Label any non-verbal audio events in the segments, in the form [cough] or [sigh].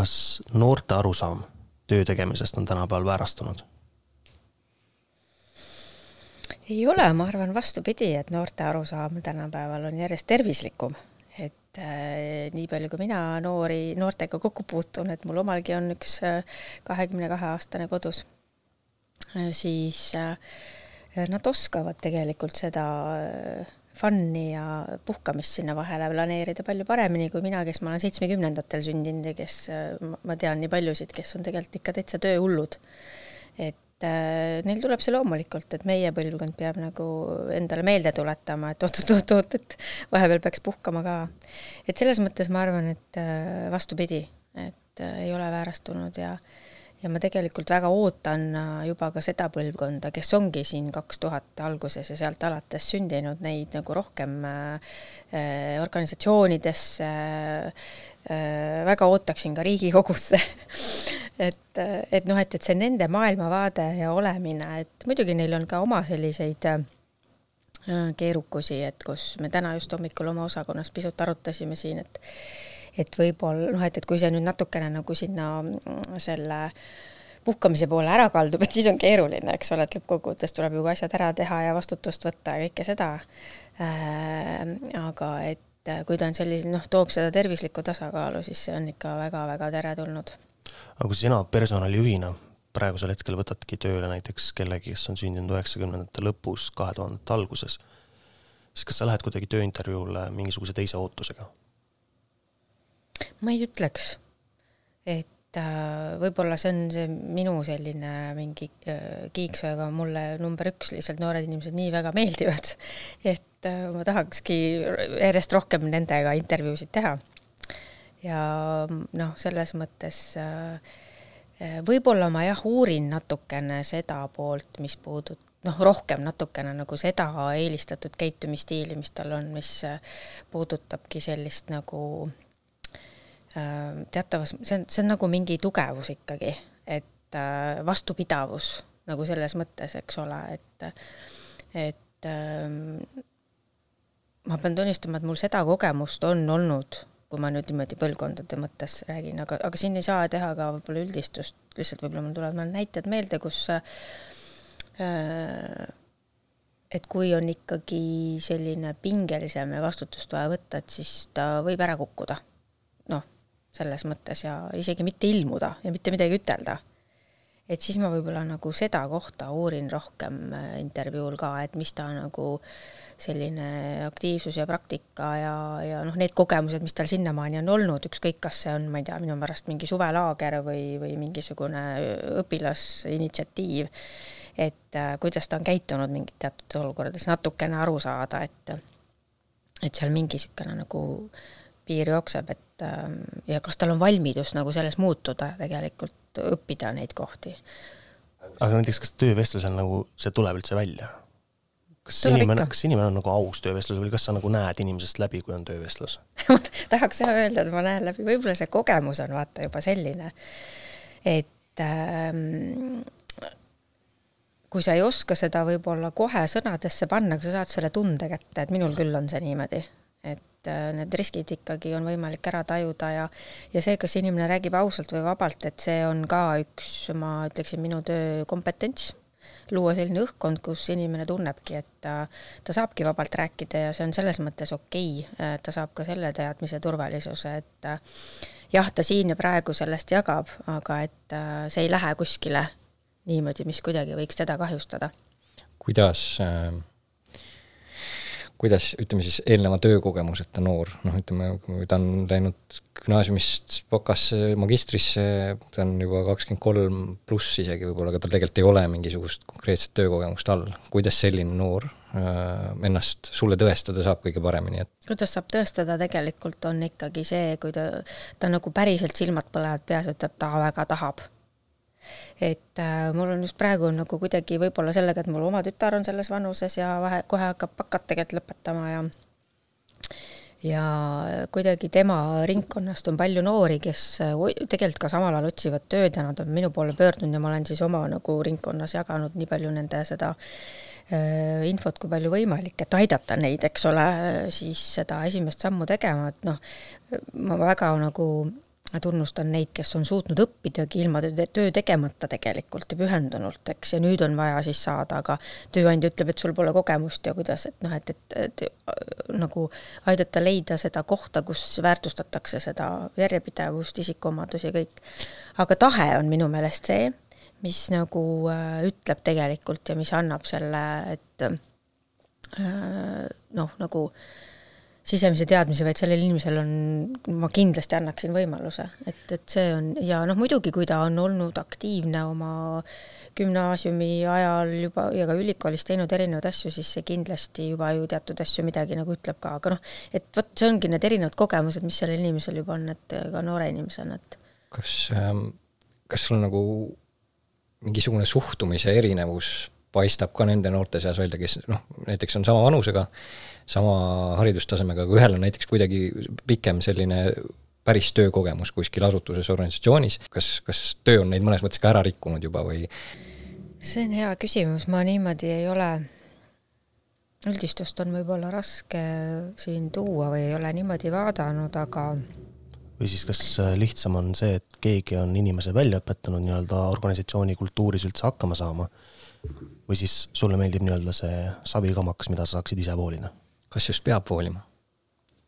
kas noorte arusaam töö tegemisest on tänapäeval väärastunud? ei ole, ma arvan vastupidi, et noorte arusaam tänapäeval on järjest tervislikum. et äh, nii palju, kui mina noori, noortega kokku puutun, et mul omalgi on üks kahekümne kahe aastane kodus, siis äh, nad oskavad tegelikult seda äh, fun'i ja puhkamist sinna vahele planeerida palju paremini kui mina, kes ma olen seitsmekümnendatel sündinud ja kes, ma tean nii paljusid, kes on tegelikult ikka täitsa tööhullud. et äh, neil tuleb see loomulikult, et meie põlvkond peab nagu endale meelde tuletama, et oot-oot-oot, et vahepeal peaks puhkama ka. et selles mõttes ma arvan, et äh, vastupidi, et äh, ei ole väärastunud ja äh, ja ma tegelikult väga ootan äh, juba ka seda põlvkonda, kes ongi siin kaks tuhat alguses ja sealt alates sündinud, neid nagu rohkem äh, äh organisatsioonidesse äh,, väga ootaksin ka Riigikogusse. [laughs] Et, et noh, et, et see nende maailmavaade ja olemine, et muidugi neil on ka oma selliseid äh, keerukusi, et kus me täna just hommikul oma osakonnas pisut arutasime siin, et et võib-olla noh, et, et kui see nüüd natukene nagu sinna mm, selle puhkamise poole ära kaldub, et siis on keeruline, eks ole, et lõppkokkuvõttes tuleb ju ka asjad ära teha ja vastutust võtta ja kõike seda äh,. aga et äh, kui ta on selline, noh, toob seda tervislikku tasakaalu, siis see on ikka väga-väga teretulnud. aga kui sina personalijuhina praegusel hetkel võtadki tööle näiteks kellegi, kes on sündinud üheksakümnendate lõpus, kahe tuhandete alguses, siis kas sa lähed kuidagi tööintervjuule mingisuguse teise ootusega? Ma ei ütleks, et äh, võib-olla see on see minu selline mingi äh, kiiks, aga mulle number üks lihtsalt noored inimesed nii väga meeldivad, [laughs] et äh, ma tahakski järjest rohkem nendega intervjuusid teha. ja noh, selles mõttes äh, võib-olla ma jah, uurin natukene seda poolt, mis puudutab noh, rohkem natukene nagu seda eelistatud käitumisstiili, mis tal on, mis puudutabki sellist nagu äh, Äh, teatavas, see on, see on nagu mingi tugevus ikkagi, et äh, vastupidavus nagu selles mõttes, eks ole, et, et ähm, ma pean tunnistama, et mul seda kogemust on olnud, kui ma nüüd niimoodi põlvkondade mõttes räägin, aga, aga siin ei saa teha ka võib-olla üldistust, lihtsalt võib-olla mul tulevad mõned näited meelde, kus äh, et kui on ikkagi selline pingelisem ja vastutust vaja võtta, et siis ta võib ära kukkuda. Selles mõttes ja isegi mitte ilmuda ja mitte midagi ütelda. et siis ma võib-olla nagu seda kohta uurin rohkem äh, intervjuul ka, et mis ta nagu selline aktiivsus ja praktika ja, ja noh, need kogemused, mis tal sinnamaani on olnud, ükskõik, kas see on, ma ei tea, minu pärast mingi suvelaager või, või mingisugune õpilasinitsiatiiv, et äh, kuidas ta on käitunud mingit teatud olukordades, natukene aru saada, et et seal mingi niisugune nagu piir jookseb, et ähm, ja kas tal on valmidus nagu selles muutuda, tegelikult õppida neid kohti. aga näiteks, kas töövestlusel nagu see tuleb üldse välja? kas tuleb inimene, kas inimene on nagu aus töövestlusel või kas sa nagu näed inimesest läbi, kui on töövestlus [laughs] tahaks jah öelda, et ma näen läbi, võib-olla see kogemus on vaata juba selline, et ähm, kui sa ei oska seda võib-olla kohe sõnadesse panna, kui sa saad selle tunde kätte, et minul küll on see niimoodi, et äh, need riskid ikkagi on võimalik ära tajuda ja ja see, kas inimene räägib ausalt või vabalt, et see on ka üks, ma ütleksin, minu töö kompetents, luua selline õhkkond, kus inimene tunnebki, et ta, ta saabki vabalt rääkida ja see on selles mõttes okei okay., ta saab ka selle teadmise turvalisuse, et jah, ta siin ja praegu sellest jagab, aga et äh, see ei lähe kuskile niimoodi, mis kuidagi võiks teda kahjustada. kuidas äh kuidas, ütleme siis eelneva töökogemuseta noor, noh, ütleme, kui ta on läinud gümnaasiumist bakasse, magistrisse, ta on juba kakskümmend kolm pluss isegi võib-olla, aga tal tegelikult ei ole mingisugust konkreetset töökogemust all. kuidas selline noor äh, ennast sulle tõestada saab kõige paremini, et kuidas saab tõestada, tegelikult on ikkagi see, kui ta, ta nagu päriselt silmad põlevad peas, ütleb, ta väga tahab et äh, mul on just praegu nagu kuidagi võib-olla sellega, et mul oma tütar on selles vanuses ja vahe, kohe hakkab bakat tegelikult lõpetama ja ja kuidagi tema ringkonnast on palju noori, kes äh, tegelikult ka samal ajal otsivad tööd ja nad on minu poole pöördunud ja ma olen siis oma nagu ringkonnas jaganud nii palju nende seda äh, infot kui palju võimalik, et aidata neid, eks ole, siis seda esimest sammu tegema, et noh, ma väga nagu tunnustan neid, kes on suutnud õppidagi ilma töö tegemata tegelikult ja pühendunult, eks, ja nüüd on vaja siis saada, aga tööandja ütleb, et sul pole kogemust ja kuidas, et noh, et, et, et nagu aidata leida seda kohta, kus väärtustatakse seda järjepidevust, isikuomadusi ja kõik. aga tahe on minu meelest see, mis nagu äh, ütleb tegelikult ja mis annab selle, et äh, noh, nagu äh, sisemise teadmise, vaid sellel inimesel on, ma kindlasti annaksin võimaluse, et, et see on ja noh, muidugi, kui ta on olnud aktiivne oma gümnaasiumi ajal juba ja ka ülikoolis teinud erinevaid asju, siis see kindlasti juba ju teatud asju midagi nagu ütleb ka, aga noh, et vot see ongi need erinevad kogemused, mis sellel inimesel juba on, et ka noore inimesena, et kas, ähm, kas sul nagu mingisugune suhtumise erinevus paistab ka nende noorte seas välja, kes noh, näiteks on sama vanusega, sama haridustasemega, aga ühel on näiteks kuidagi pikem selline päris töökogemus kuskil asutuses, organisatsioonis, kas, kas töö on neid mõnes mõttes ka ära rikkunud juba või? see on hea küsimus, ma niimoodi ei ole, üldistust on võib-olla raske siin tuua või ei ole niimoodi vaadanud, aga või siis kas äh, lihtsam on see, et keegi on inimese välja õpetanud nii-öelda organisatsiooni kultuuris üldse hakkama saama või siis sulle meeldib nii-öelda see savikamakas, mida sa saaksid ise voolida? kas just peab voolima?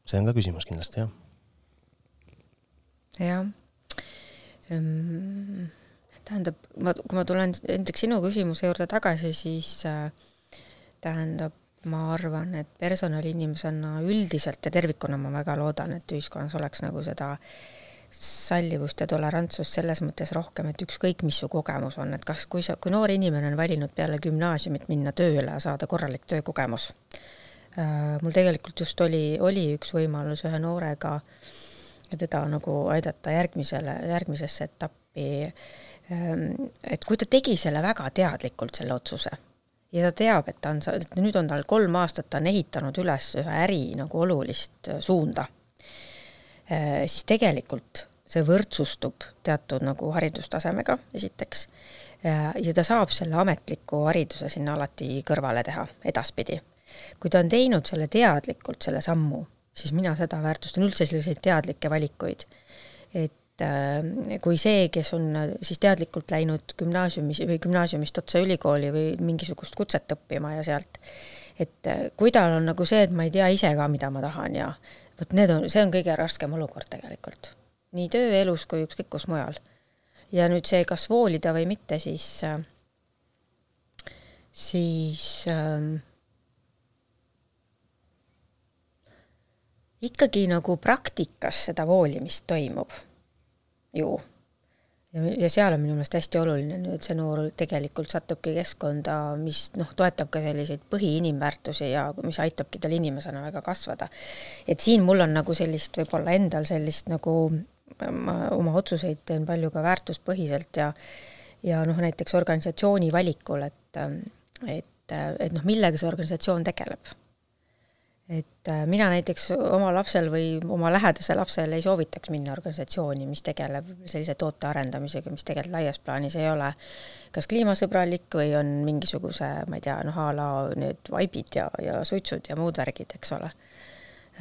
see on ka küsimus kindlasti, jah. jah. Ehm, tähendab, ma, kui ma tulen, Hendrik, sinu küsimuse juurde tagasi, siis äh, tähendab, ma arvan, et personaliinimesena üldiselt ja tervikuna ma väga loodan, et ühiskonnas oleks nagu seda sallivust ja tolerantsust selles mõttes rohkem, et ükskõik, mis su kogemus on, et kas, kui sa, kui noor inimene on valinud peale gümnaasiumit minna tööle saada korralik töökogemus, Äh, mul tegelikult just oli, oli üks võimalus ühe noorega teda nagu aidata järgmisele, järgmisesse etappi. Ähm, et kui ta tegi selle väga teadlikult, selle otsuse, ja ta teab, et ta on, nüüd on tal kolm aastat, ta on ehitanud üles ühe äri nagu olulist suunda, äh, siis tegelikult see võrdsustub teatud nagu haridustasemega, esiteks, ja ta saab selle ametliku hariduse sinna alati kõrvale teha edaspidi kui ta on teinud selle teadlikult, selle sammu, siis mina seda väärtustan üldse selliseid teadlikke valikuid. et äh, kui see, kes on siis teadlikult läinud gümnaasiumis või gümnaasiumist otse ülikooli või mingisugust kutset õppima ja sealt, et äh, kui tal on nagu see, et ma ei tea ise ka, mida ma tahan ja vot need on, see on kõige raskem olukord tegelikult. nii tööelus kui ükskõik kus mujal. ja nüüd see, kas voolida või mitte, siis, äh, siis äh, ikkagi nagu praktikas seda voolimist toimub ju. Ja, ja seal on minu meelest hästi oluline nüüd see noor tegelikult satubki keskkonda, mis noh, toetab ka selliseid põhiinimväärtusi ja mis aitabki tal inimesena väga kasvada. et siin mul on nagu sellist võib-olla endal sellist nagu ma oma otsuseid teen palju ka väärtuspõhiselt ja ja noh, näiteks organisatsiooni valikul, et et, et noh, millega see organisatsioon tegeleb et äh, mina näiteks oma lapsel või oma lähedase lapsel ei soovitaks minna organisatsiooni, mis tegeleb sellise toote arendamisega, mis tegelikult laias plaanis ei ole kas kliimasõbralik või on mingisuguse, ma ei tea, noh a la need vaibid ja, ja suitsud ja muud värgid, eks ole.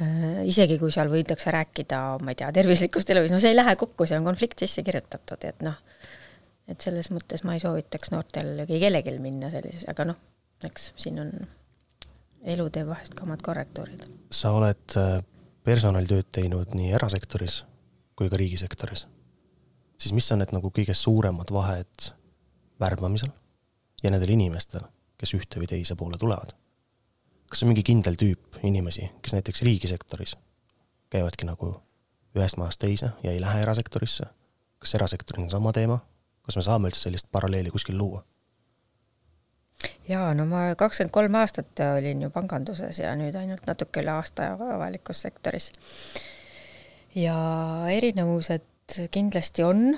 Äh, isegi kui seal võidakse rääkida, ma ei tea, tervislikust eluviisist, no see ei lähe kokku, see on konflikt sisse kirjutatud, et noh, et selles mõttes ma ei soovitaks noortel või kellelgi minna sellises, aga noh, eks siin on elu teeb vahest ka omad korrektuurid. sa oled äh, personalitööd teinud nii erasektoris kui ka riigisektoris. siis mis on need nagu kõige suuremad vahed värbamisel ja nendel inimestel, kes ühte või teise poole tulevad? kas on mingi kindel tüüp inimesi, kes näiteks riigisektoris käivadki nagu ühest maast teise ja ei lähe erasektorisse? kas erasektoril on sama teema? kas me saame üldse sellist paralleeli kuskil luua? Jaa, no ma kakskümmend kolm aastat olin ju panganduses ja nüüd ainult natuke üle aasta avalikus sektoris. ja erinevused kindlasti on,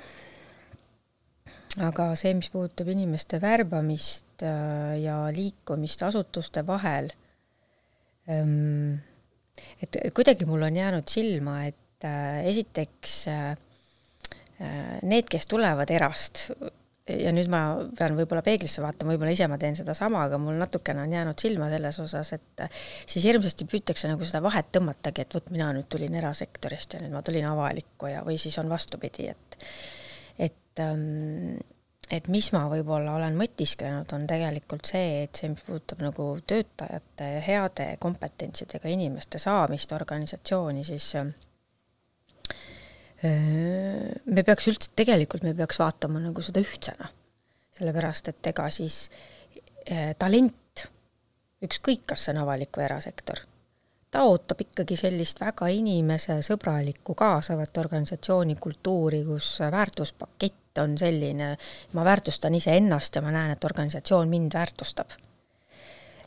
aga see, mis puudutab inimeste värbamist äh, ja liikumist asutuste vahel, ähm, et kuidagi mul on jäänud silma, et äh, esiteks äh, need, kes tulevad erast, ja nüüd ma pean võib-olla peeglisse vaatama, võib-olla ise ma teen sedasama, aga mul natukene on jäänud silma selles osas, et siis hirmsasti püütakse nagu seda vahet tõmmatagi, et vot mina nüüd tulin erasektorist ja nüüd ma tulin avalikku ja, või siis on vastupidi, et et ähm, et mis ma võib-olla olen mõtisklenud, on tegelikult see, et see, mis puudutab nagu töötajate heade kompetentsidega inimeste saamist organisatsiooni, siis äh, me peaks üldse, tegelikult me peaks vaatama nagu seda ühtsena. sellepärast, et ega siis äh, talent, ükskõik, kas see on avalik või erasektor, ta ootab ikkagi sellist väga inimesesõbralikku, kaasavat organisatsiooni kultuuri, kus väärtuspakett on selline, ma väärtustan iseennast ja ma näen, et organisatsioon mind väärtustab.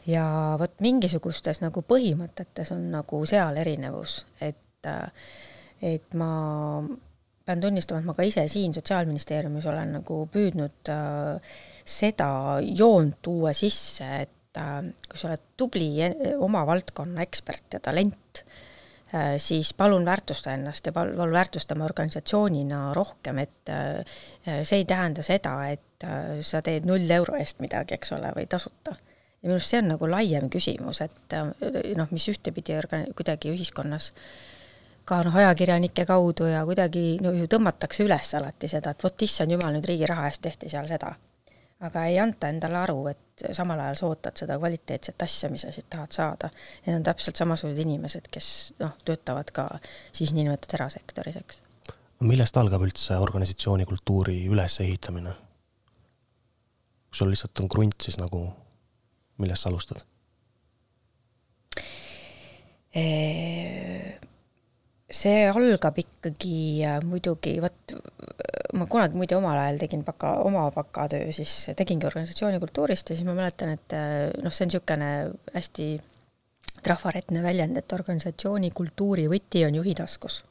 ja vot mingisugustes nagu põhimõtetes on nagu seal erinevus, et äh, et ma pean tunnistama, et ma ka ise siin Sotsiaalministeeriumis olen nagu püüdnud äh, seda joont tuua sisse, et äh, kui sa oled tubli oma valdkonna ekspert ja talent äh,, siis palun väärtusta ennast ja palun, palun väärtustame organisatsioonina rohkem, et äh, see ei tähenda seda, et äh, sa teed null euro eest midagi, eks ole, või tasuta. ja minu arust see on nagu laiem küsimus, et äh, noh, mis ühtepidi orga-, kuidagi ühiskonnas äh, ka noh, ajakirjanike kaudu ja kuidagi no ju tõmmatakse üles alati seda, et vot issand jumal, nüüd riigi raha eest tehti seal seda. aga ei anta endale aru, et samal ajal sa ootad seda kvaliteetset asja, mis sa siit tahad saada. Need on täpselt samasugused inimesed, kes noh, töötavad ka siis niinimetatud erasektoris, eks. millest algab üldse organisatsiooni kultuuri ülesehitamine? kui sul lihtsalt on krunt, siis nagu millest sa alustad? See algab ikkagi äh, muidugi, vot ma kunagi muide omal ajal tegin baka, oma bakatöö, siis tegingi organisatsiooni kultuurist ja siis ma mäletan, et äh, noh, see on niisugune hästi trafaretne väljend, et organisatsiooni kultuuri võti on juhi taskus.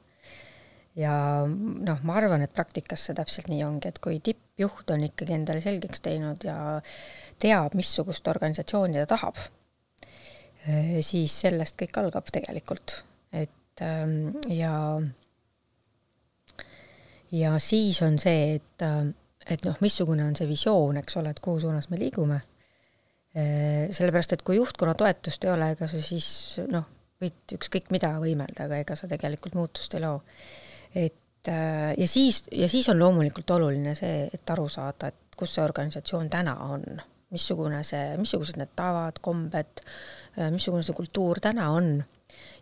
ja noh, ma arvan, et praktikas see täpselt nii ongi, et kui tippjuht on ikkagi endale selgeks teinud ja teab, missugust organisatsiooni ta tahab, äh, siis sellest kõik algab tegelikult, et Ähm, ja ja siis on see, et, äh, et noh, missugune on see visioon, eks ole, et kuhu suunas me liigume. Äh, sellepärast, et kui juhtkonna toetust ei ole, ega sa siis noh, võid ükskõik mida võimelda, aga ega sa tegelikult muutust ei loo. et äh, ja siis, ja siis on loomulikult oluline see, et aru saada, et kus see organisatsioon täna on, missugune see, missugused need tavad, kombed, missugune see kultuur täna on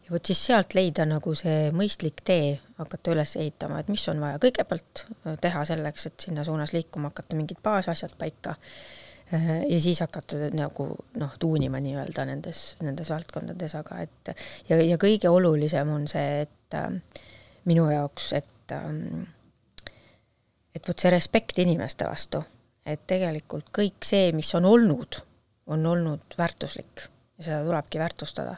ja vot siis sealt leida nagu see mõistlik tee, hakata üles ehitama, et mis on vaja. Kõigepealt äh, teha selleks, et sinna suunas liikuma hakata, mingid baasasjad paika, äh, ja siis hakata nagu noh, tuunima nii-öelda nendes, nendes valdkondades, aga et ja, ja kõige olulisem on see, et äh, minu jaoks, et et vot see respekt inimeste vastu, et tegelikult kõik see, mis on olnud, on olnud väärtuslik. Ja seda tulebki väärtustada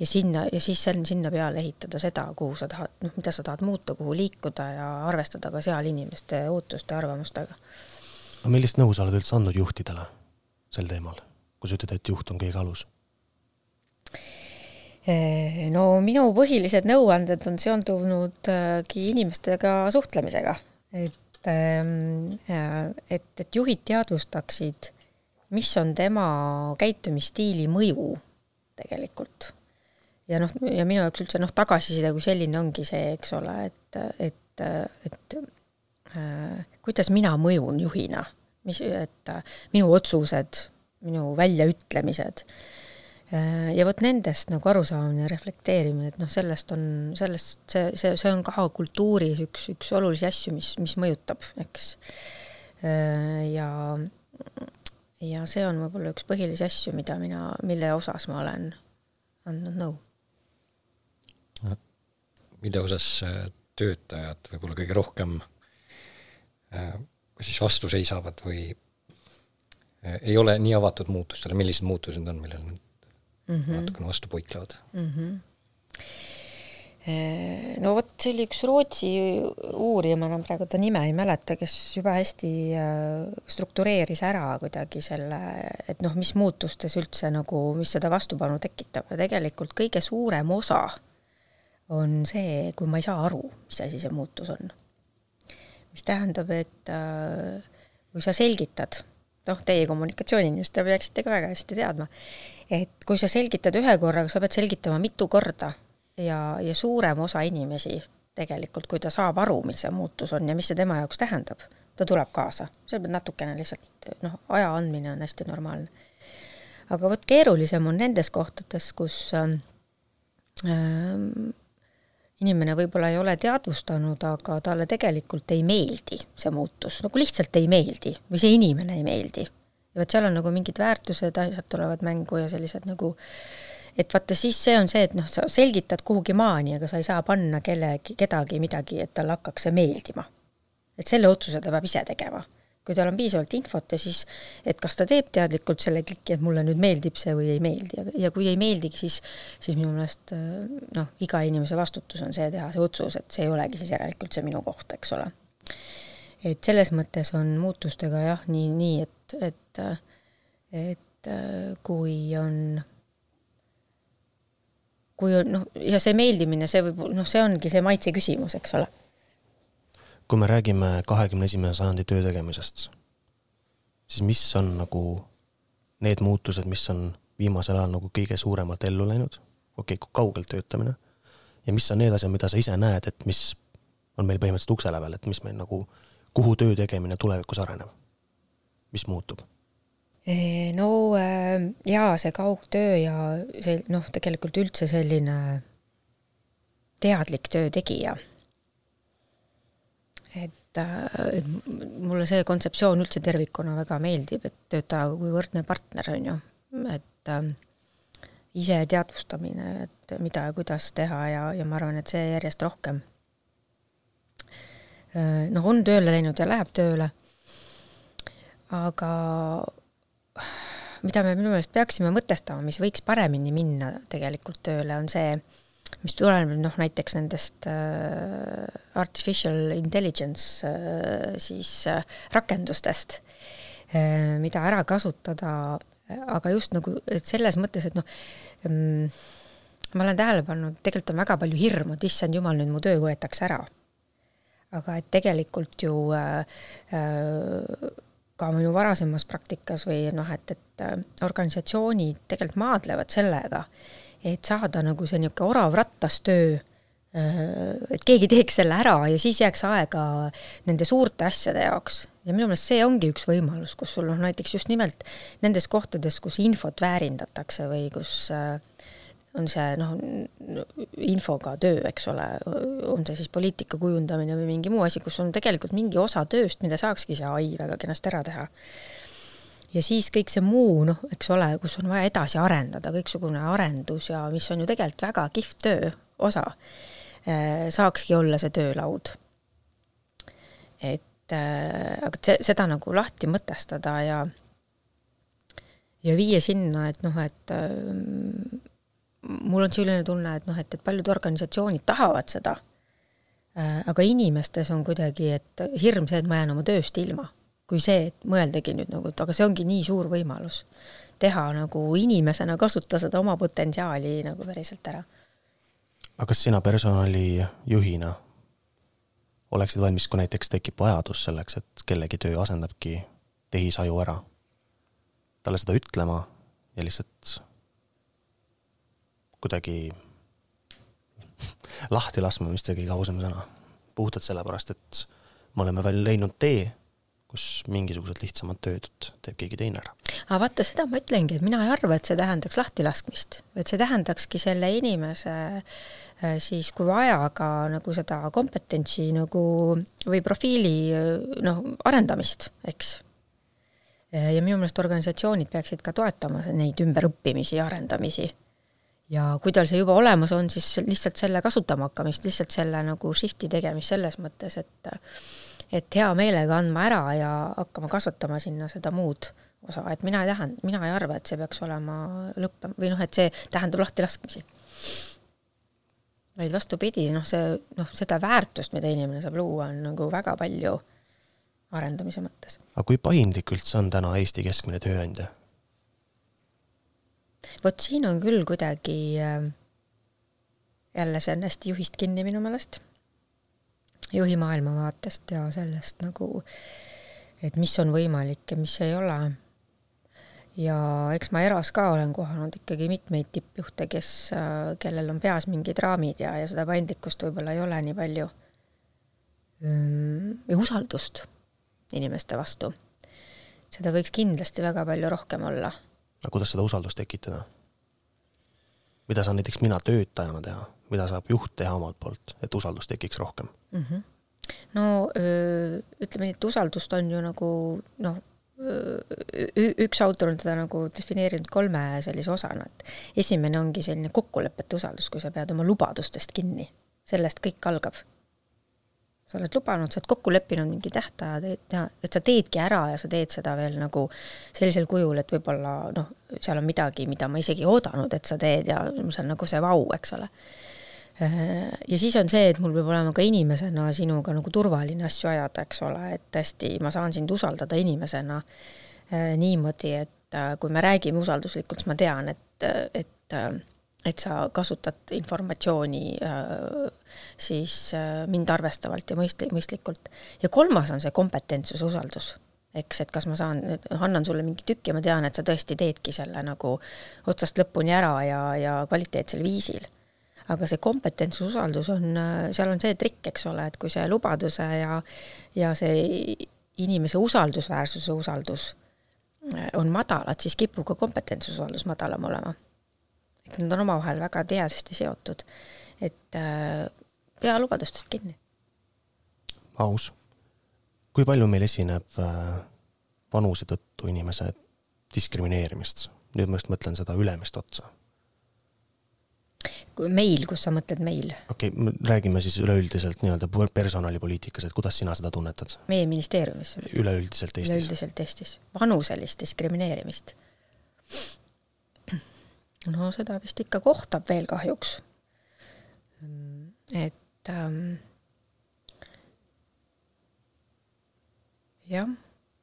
ja sinna, ja siis sinna peale ehitada seda, kuhu sa tahad, noh, mida sa tahad muuta, kuhu liikuda ja arvestada ka seal inimeste ootuste arvamustega. no millist nõu sa oled üldse andnud juhtidele sel teemal, kui sa ütled, et juht on kõige alus? no minu põhilised nõuanded on seondunudki inimestega suhtlemisega, et, ähm, et, et juhid teadvustaksid, mis on tema käitumisstiili mõju tegelikult ja noh, ja minu jaoks üldse noh, tagasiside kui selline ongi see, eks ole, et, et, et äh, kuidas mina mõjun juhina, mis, et äh, minu otsused, minu väljaütlemised äh, ja vot nendest nagu arusaamine ja reflekteerimine, et noh, sellest on, sellest, see, see, see on ka kultuuris üks, üks olulisi asju, mis, mis mõjutab, eks äh,. ja, ja see on võib-olla üks põhilisi asju, mida mina, mille osas ma olen andnud nõu mille osas äh, töötajad võib-olla kõige rohkem äh, siis vastu seisavad või äh, ei ole nii avatud muutustele, millised muutused on, millele nad mm -hmm. natukene vastu poiklevad mm? -hmm. No vot, see oli üks Rootsi uurija, ma enam praegu ta nime ei mäleta, kes juba hästi struktureeris ära kuidagi selle, et noh, mis muutustes üldse nagu, mis seda vastupanu tekitab ja tegelikult kõige suurem osa on see, kui ma ei saa aru, mis asi see muutus on. mis tähendab, et äh, kui sa selgitad, noh, teie kommunikatsiooniinimesed, te peaksite ka väga hästi teadma, et kui sa selgitad ühe korraga, sa pead selgitama mitu korda ja, ja suurem osa inimesi tegelikult, kui ta saab aru, mis see muutus on ja mis see tema jaoks tähendab, ta tuleb kaasa. seal peab natukene lihtsalt noh, aja andmine on hästi normaalne. aga vot keerulisem on nendes kohtades, kus äh, inimene võib-olla ei ole teadvustanud, aga talle tegelikult ei meeldi see muutus, nagu lihtsalt ei meeldi või see inimene ei meeldi. ja vot seal on nagu mingid väärtused, asjad tulevad mängu ja sellised nagu et vaata, siis see on see, et noh, sa selgitad kuhugi maani, aga sa ei saa panna kellegi, kedagi midagi, et talle hakkaks see meeldima. et selle otsuse ta peab ise tegema kui tal on piisavalt infot ja siis, et kas ta teeb teadlikult selle kliki, et mulle nüüd meeldib see või ei meeldi, ja kui ei meeldigi, siis, siis minu meelest noh, iga inimese vastutus on see teha see otsus, et see ei olegi siis järelikult see minu koht, eks ole. et selles mõttes on muutustega jah, nii, nii et, et, et kui on kui on noh, ja see meeldimine, see võib, noh, see ongi see maitse küsimus, eks ole kui me räägime kahekümne esimese sajandi töö tegemisest, siis mis on nagu need muutused, mis on viimasel ajal nagu kõige suuremalt ellu läinud, okei okay,, kaugelt töötamine, ja mis on need asjad, mida sa ise näed, et mis on meil põhimõtteliselt ukse lävel, et mis meil nagu, kuhu töö tegemine tulevikus areneb, mis muutub? no äh, jaa, see kaugtöö ja see noh, tegelikult üldse selline teadlik töö tegija et, äh, et mulle see kontseptsioon üldse tervikuna väga meeldib, et töötaja kui võrdne partner, on ju, et äh, ise teadvustamine, et mida ja kuidas teha ja, ja ma arvan, et see järjest rohkem. Äh, noh, on tööle läinud ja läheb tööle, aga mida me minu meelest peaksime mõtestama, mis võiks paremini minna tegelikult tööle, on see, mis tuleneb noh, näiteks nendest äh, artificial intelligence äh, siis äh, rakendustest äh,, mida ära kasutada, aga just nagu, selles mõttes, et noh ähm,, ma olen tähele pannud, tegelikult on väga palju hirmu, et issand jumal, nüüd mu töö võetakse ära. aga et tegelikult ju äh, äh, ka minu varasemas praktikas või noh, et, et äh, organisatsioonid tegelikult maadlevad sellega, et saada nagu see niisugune orav rattas töö, äh, et keegi teeks selle ära ja siis jääks aega nende suurte asjade jaoks. ja minu meelest see ongi üks võimalus, kus sul noh, näiteks just nimelt nendes kohtades, kus infot väärindatakse või kus äh, on see noh, infoga töö, eks ole, on see siis poliitika kujundamine või mingi muu asi, kus on tegelikult mingi osa tööst, mida saakski see ai väga kenasti ära teha ja siis kõik see muu, noh, eks ole, kus on vaja edasi arendada, kõiksugune arendus ja mis on ju tegelikult väga kihvt töö osa, äh, saakski olla see töölaud. et äh, aga see, seda nagu lahti mõtestada ja ja viia sinna, et noh, et äh, mul on selline tunne, et noh, et, et paljud organisatsioonid tahavad seda, aga inimestes on kuidagi, et hirm see, et ma jään oma tööst ilma kui see, et mõeldagi nüüd nagu, et aga see ongi nii suur võimalus teha nagu inimesena, kasuta seda oma potentsiaali nagu päriselt ära. aga kas sina personalijuhina oleksid valmis, kui näiteks tekib vajadus selleks, et kellegi töö asendabki tehisaju ära, talle seda ütlema ja lihtsalt kuidagi lahti laskma, see kõige ausam sõna, puhtalt sellepärast, et me oleme veel leidnud tee kus mingisugused lihtsamad tööd teeb keegi teine ära. aga vaata, seda ma ütlengi, et mina ei arva, et see tähendaks lahtilaskmist, et see tähendakski selle inimese äh, siis kui vaja ka nagu seda kompetentsi nagu või profiili noh, arendamist, eks. ja minu meelest organisatsioonid peaksid ka toetama neid ümberõppimisi ja arendamisi. ja kui tal see juba olemas on, siis lihtsalt selle kasutama hakkamist, lihtsalt selle nagu shift'i tegemist selles mõttes, et et hea meelega andma ära ja hakkama kasvatama sinna seda muud osa, et mina ei tähenda, mina ei arva, et see peaks olema lõppema või noh, et see tähendab lahtilaskmisi. vaid vastupidi, noh, see, noh, seda väärtust, mida inimene saab luua, on nagu väga palju arendamise mõttes. aga kui paindlik üldse on täna Eesti keskmine tööandja? vot siin on küll kuidagi äh, jälle see on hästi juhist kinni minu meelest juhi maailmavaatest ja sellest nagu et mis on võimalik ja mis ei ole. ja eks ma eras ka olen kohanud ikkagi mitmeid tippjuhte, kes, kellel on peas mingid raamid ja, ja seda paindlikkust võib-olla ei ole nii palju. ja usaldust inimeste vastu. seda võiks kindlasti väga palju rohkem olla. aga kuidas seda usaldust tekitada? Mida saan näiteks mina töötajana teha, mida saab juht teha omalt poolt, et usaldust tekiks rohkem mm? -hmm no öö, ütleme nii, et usaldust on ju nagu noh, üks autor on teda nagu defineerinud kolme sellise osana, et esimene ongi selline kokkulepete usaldus, kui sa pead oma lubadustest kinni, sellest kõik algab. Sa oled lubanud, sa oled kokku leppinud mingi tähtaja, et sa teedki ära ja sa teed seda veel nagu sellisel kujul, et võib-olla noh, seal on midagi, mida ma isegi ei oodanud, et sa teed ja see on nagu see vau, eks ole. Ja siis on see, et mul peab olema ka inimesena sinuga nagu turvaline asju ajada, eks ole, et tõesti, ma saan sind usaldada inimesena äh, niimoodi, et äh, kui me räägime usalduslikult, siis ma tean, et, et, et sa kasutad informatsiooni äh, siis mind arvestavalt ja mõist-, mõistlikult. ja kolmas on see kompetentsus, usaldus eks, et kas ma saan, annan sulle mingi tükk ja ma tean, et sa tõesti teedki selle nagu otsast lõpuni ära ja, ja kvaliteetsel viisil aga see kompetents, usaldus on, seal on see trikk, eks ole, et kui see lubaduse ja, ja see inimese usaldusväärsuse usaldus on madalad, siis kipub ka kompetentsususaldus madalam olema. Nad on omavahel väga tihedasti seotud. et äh, pea lubadustest kinni. aus. kui palju meil esineb äh, vanuse tõttu inimese diskrimineerimist? nüüd ma just mõtlen seda ülemist otsa meil, kus sa mõtled meil? okei okay,, räägime siis üleüldiselt nii-öelda personalipoliitikas, et kuidas sina seda tunnetad? meie ministeeriumis? üleüldiselt Eestis? üleüldiselt Eestis. vanuselist diskrimineerimist? No seda vist ikka kohtab veel kahjuks. et ähm, jah,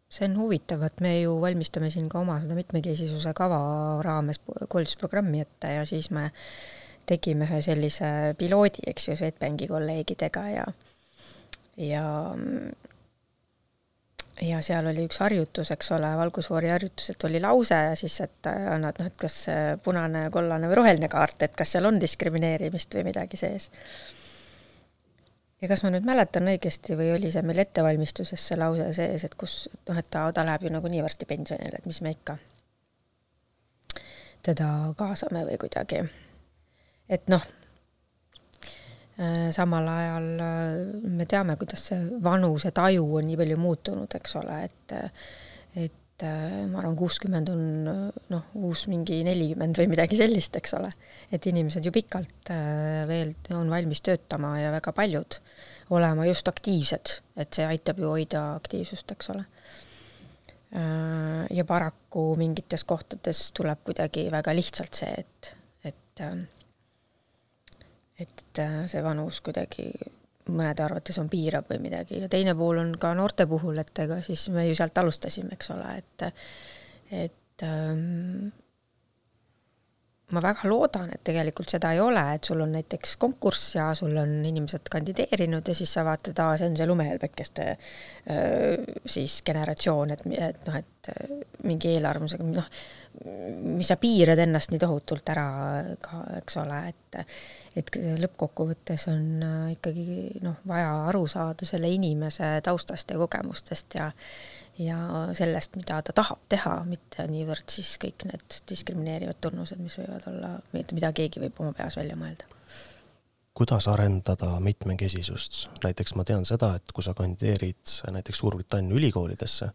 see on huvitav, et me ju valmistame siin ka oma seda mitmekesisuse kava raames koolitusprogrammi ette ja siis me tegime ühe sellise piloodi, eks ju, Swedbanki kolleegidega ja ja ja seal oli üks harjutus, eks ole, valgusfoori harjutus, et oli lause ja siis, et annad noh, et kas punane, kollane või roheline kaart, et kas seal on diskrimineerimist või midagi sees. ja kas ma nüüd mäletan õigesti või oli see meil ettevalmistuses see lause sees, et kus, noh, et ta, ta läheb ju nagunii varsti pensionile, et mis me ikka teda kaasame või kuidagi et noh, äh, samal ajal äh, me teame, kuidas see vanuse taju on nii palju muutunud, eks ole, et et äh, ma arvan, kuuskümmend on noh, uus mingi nelikümmend või midagi sellist, eks ole. et inimesed ju pikalt veel on valmis töötama ja väga paljud olema just aktiivsed, et see aitab ju hoida aktiivsust, eks ole. ja paraku mingites kohtades tuleb kuidagi väga lihtsalt see, et, et et äh, see vanus kuidagi mõnede arvates on piirav või midagi. Ja teine pool on ka noorte puhul, et ega siis me ju sealt alustasime, eks ole, et et ähm, ma väga loodan, et tegelikult seda ei ole, et sul on näiteks konkurss ja sul on inimesed kandideerinud ja siis sa vaatad, aa, see on see lumehelbekeste äh, siis generatsioon, et, et noh, et äh, mingi eelarvamusega, noh, mis sa piirad ennast nii tohutult ära ka, eks ole, et et lõppkokkuvõttes on äh, ikkagi noh, vaja aru saada selle inimese taustast ja kogemustest ja ja sellest, mida ta tahab teha, mitte niivõrd siis kõik need diskrimineerivad tunnused, mis võivad olla, mida keegi võib oma peas välja mõelda. kuidas arendada mitmekesisust, näiteks ma tean seda, et kui sa kandideerid näiteks Suurbritannia ülikoolidesse,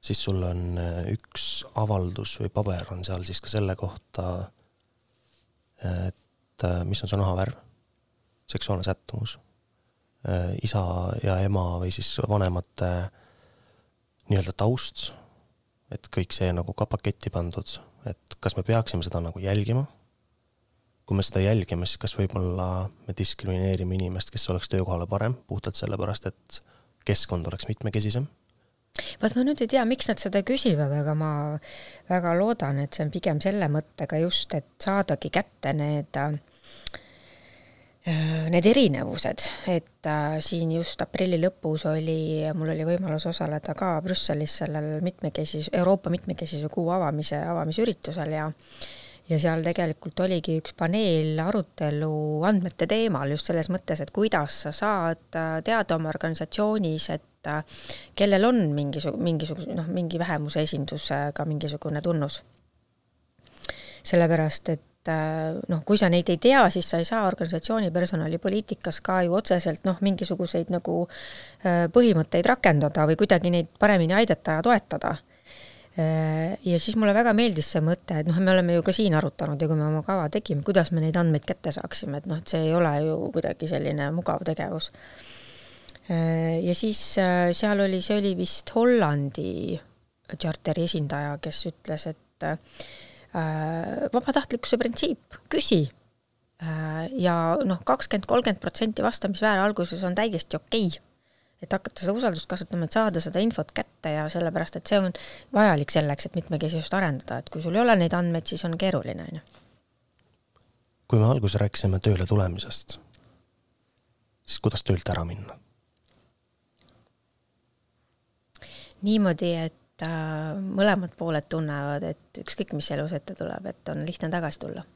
siis sul on äh, üks avaldus või paber on seal siis ka selle kohta, et äh, mis on su nahavärv, seksuaalne sättumus, äh, isa ja ema või siis vanemate nii-öelda taust, et kõik see nagu ka paketti pandud, et kas me peaksime seda nagu jälgima, kui me seda jälgime, siis kas võib-olla me diskrimineerime inimest, kes oleks töökohale parem, puhtalt sellepärast, et keskkond oleks mitmekesisem vaat ma nüüd ei tea, miks nad seda küsivad, aga ma väga loodan, et see on pigem selle mõttega just, et saadagi kätte need need erinevused, et äh, siin just aprilli lõpus oli, mul oli võimalus osaleda ka Brüsselis sellel mitmekesis-, Euroopa mitmekesisuse kuu avamise, avamisüritusel ja ja seal tegelikult oligi üks paneelarutelu andmete teemal just selles mõttes, et kuidas sa saad äh, teada oma organisatsioonis, et äh, kellel on mingisugune, mingisugune noh, mingi vähemuse esindusega mingisugune tunnus. sellepärast, et Äh, noh, kui sa neid ei tea, siis sa ei saa organisatsiooni personalipoliitikas ka ju otseselt noh, mingisuguseid nagu äh, põhimõtteid rakendada või kuidagi neid paremini aidata ja toetada. Ja siis mulle väga meeldis see mõte, et noh, me oleme ju ka siin arutanud ja kui me oma kava tegime, kuidas me neid andmeid kätte saaksime, et noh, et see ei ole ju kuidagi selline mugav tegevus. Ja siis seal oli, see oli vist Hollandi charteri esindaja, kes ütles, et Äh, vabatahtlikkuse printsiip, küsi. Äh, ja noh, kakskümmend, kolmkümmend protsenti vastamisväär alguses on täiesti okei okay. et hakata seda usaldust kasvatama, et saada seda infot kätte ja sellepärast, et see on vajalik selleks, et mitmekesisust arendada, et kui sul ei ole neid andmeid, siis on keeruline, on ju. kui me alguses rääkisime tööle tulemisest, siis kuidas töölt ära minna? Niimoodi, et äh, mõlemad pooled tunnevad, et ükskõik, mis elus ette tuleb, et on lihtne tagasi tulla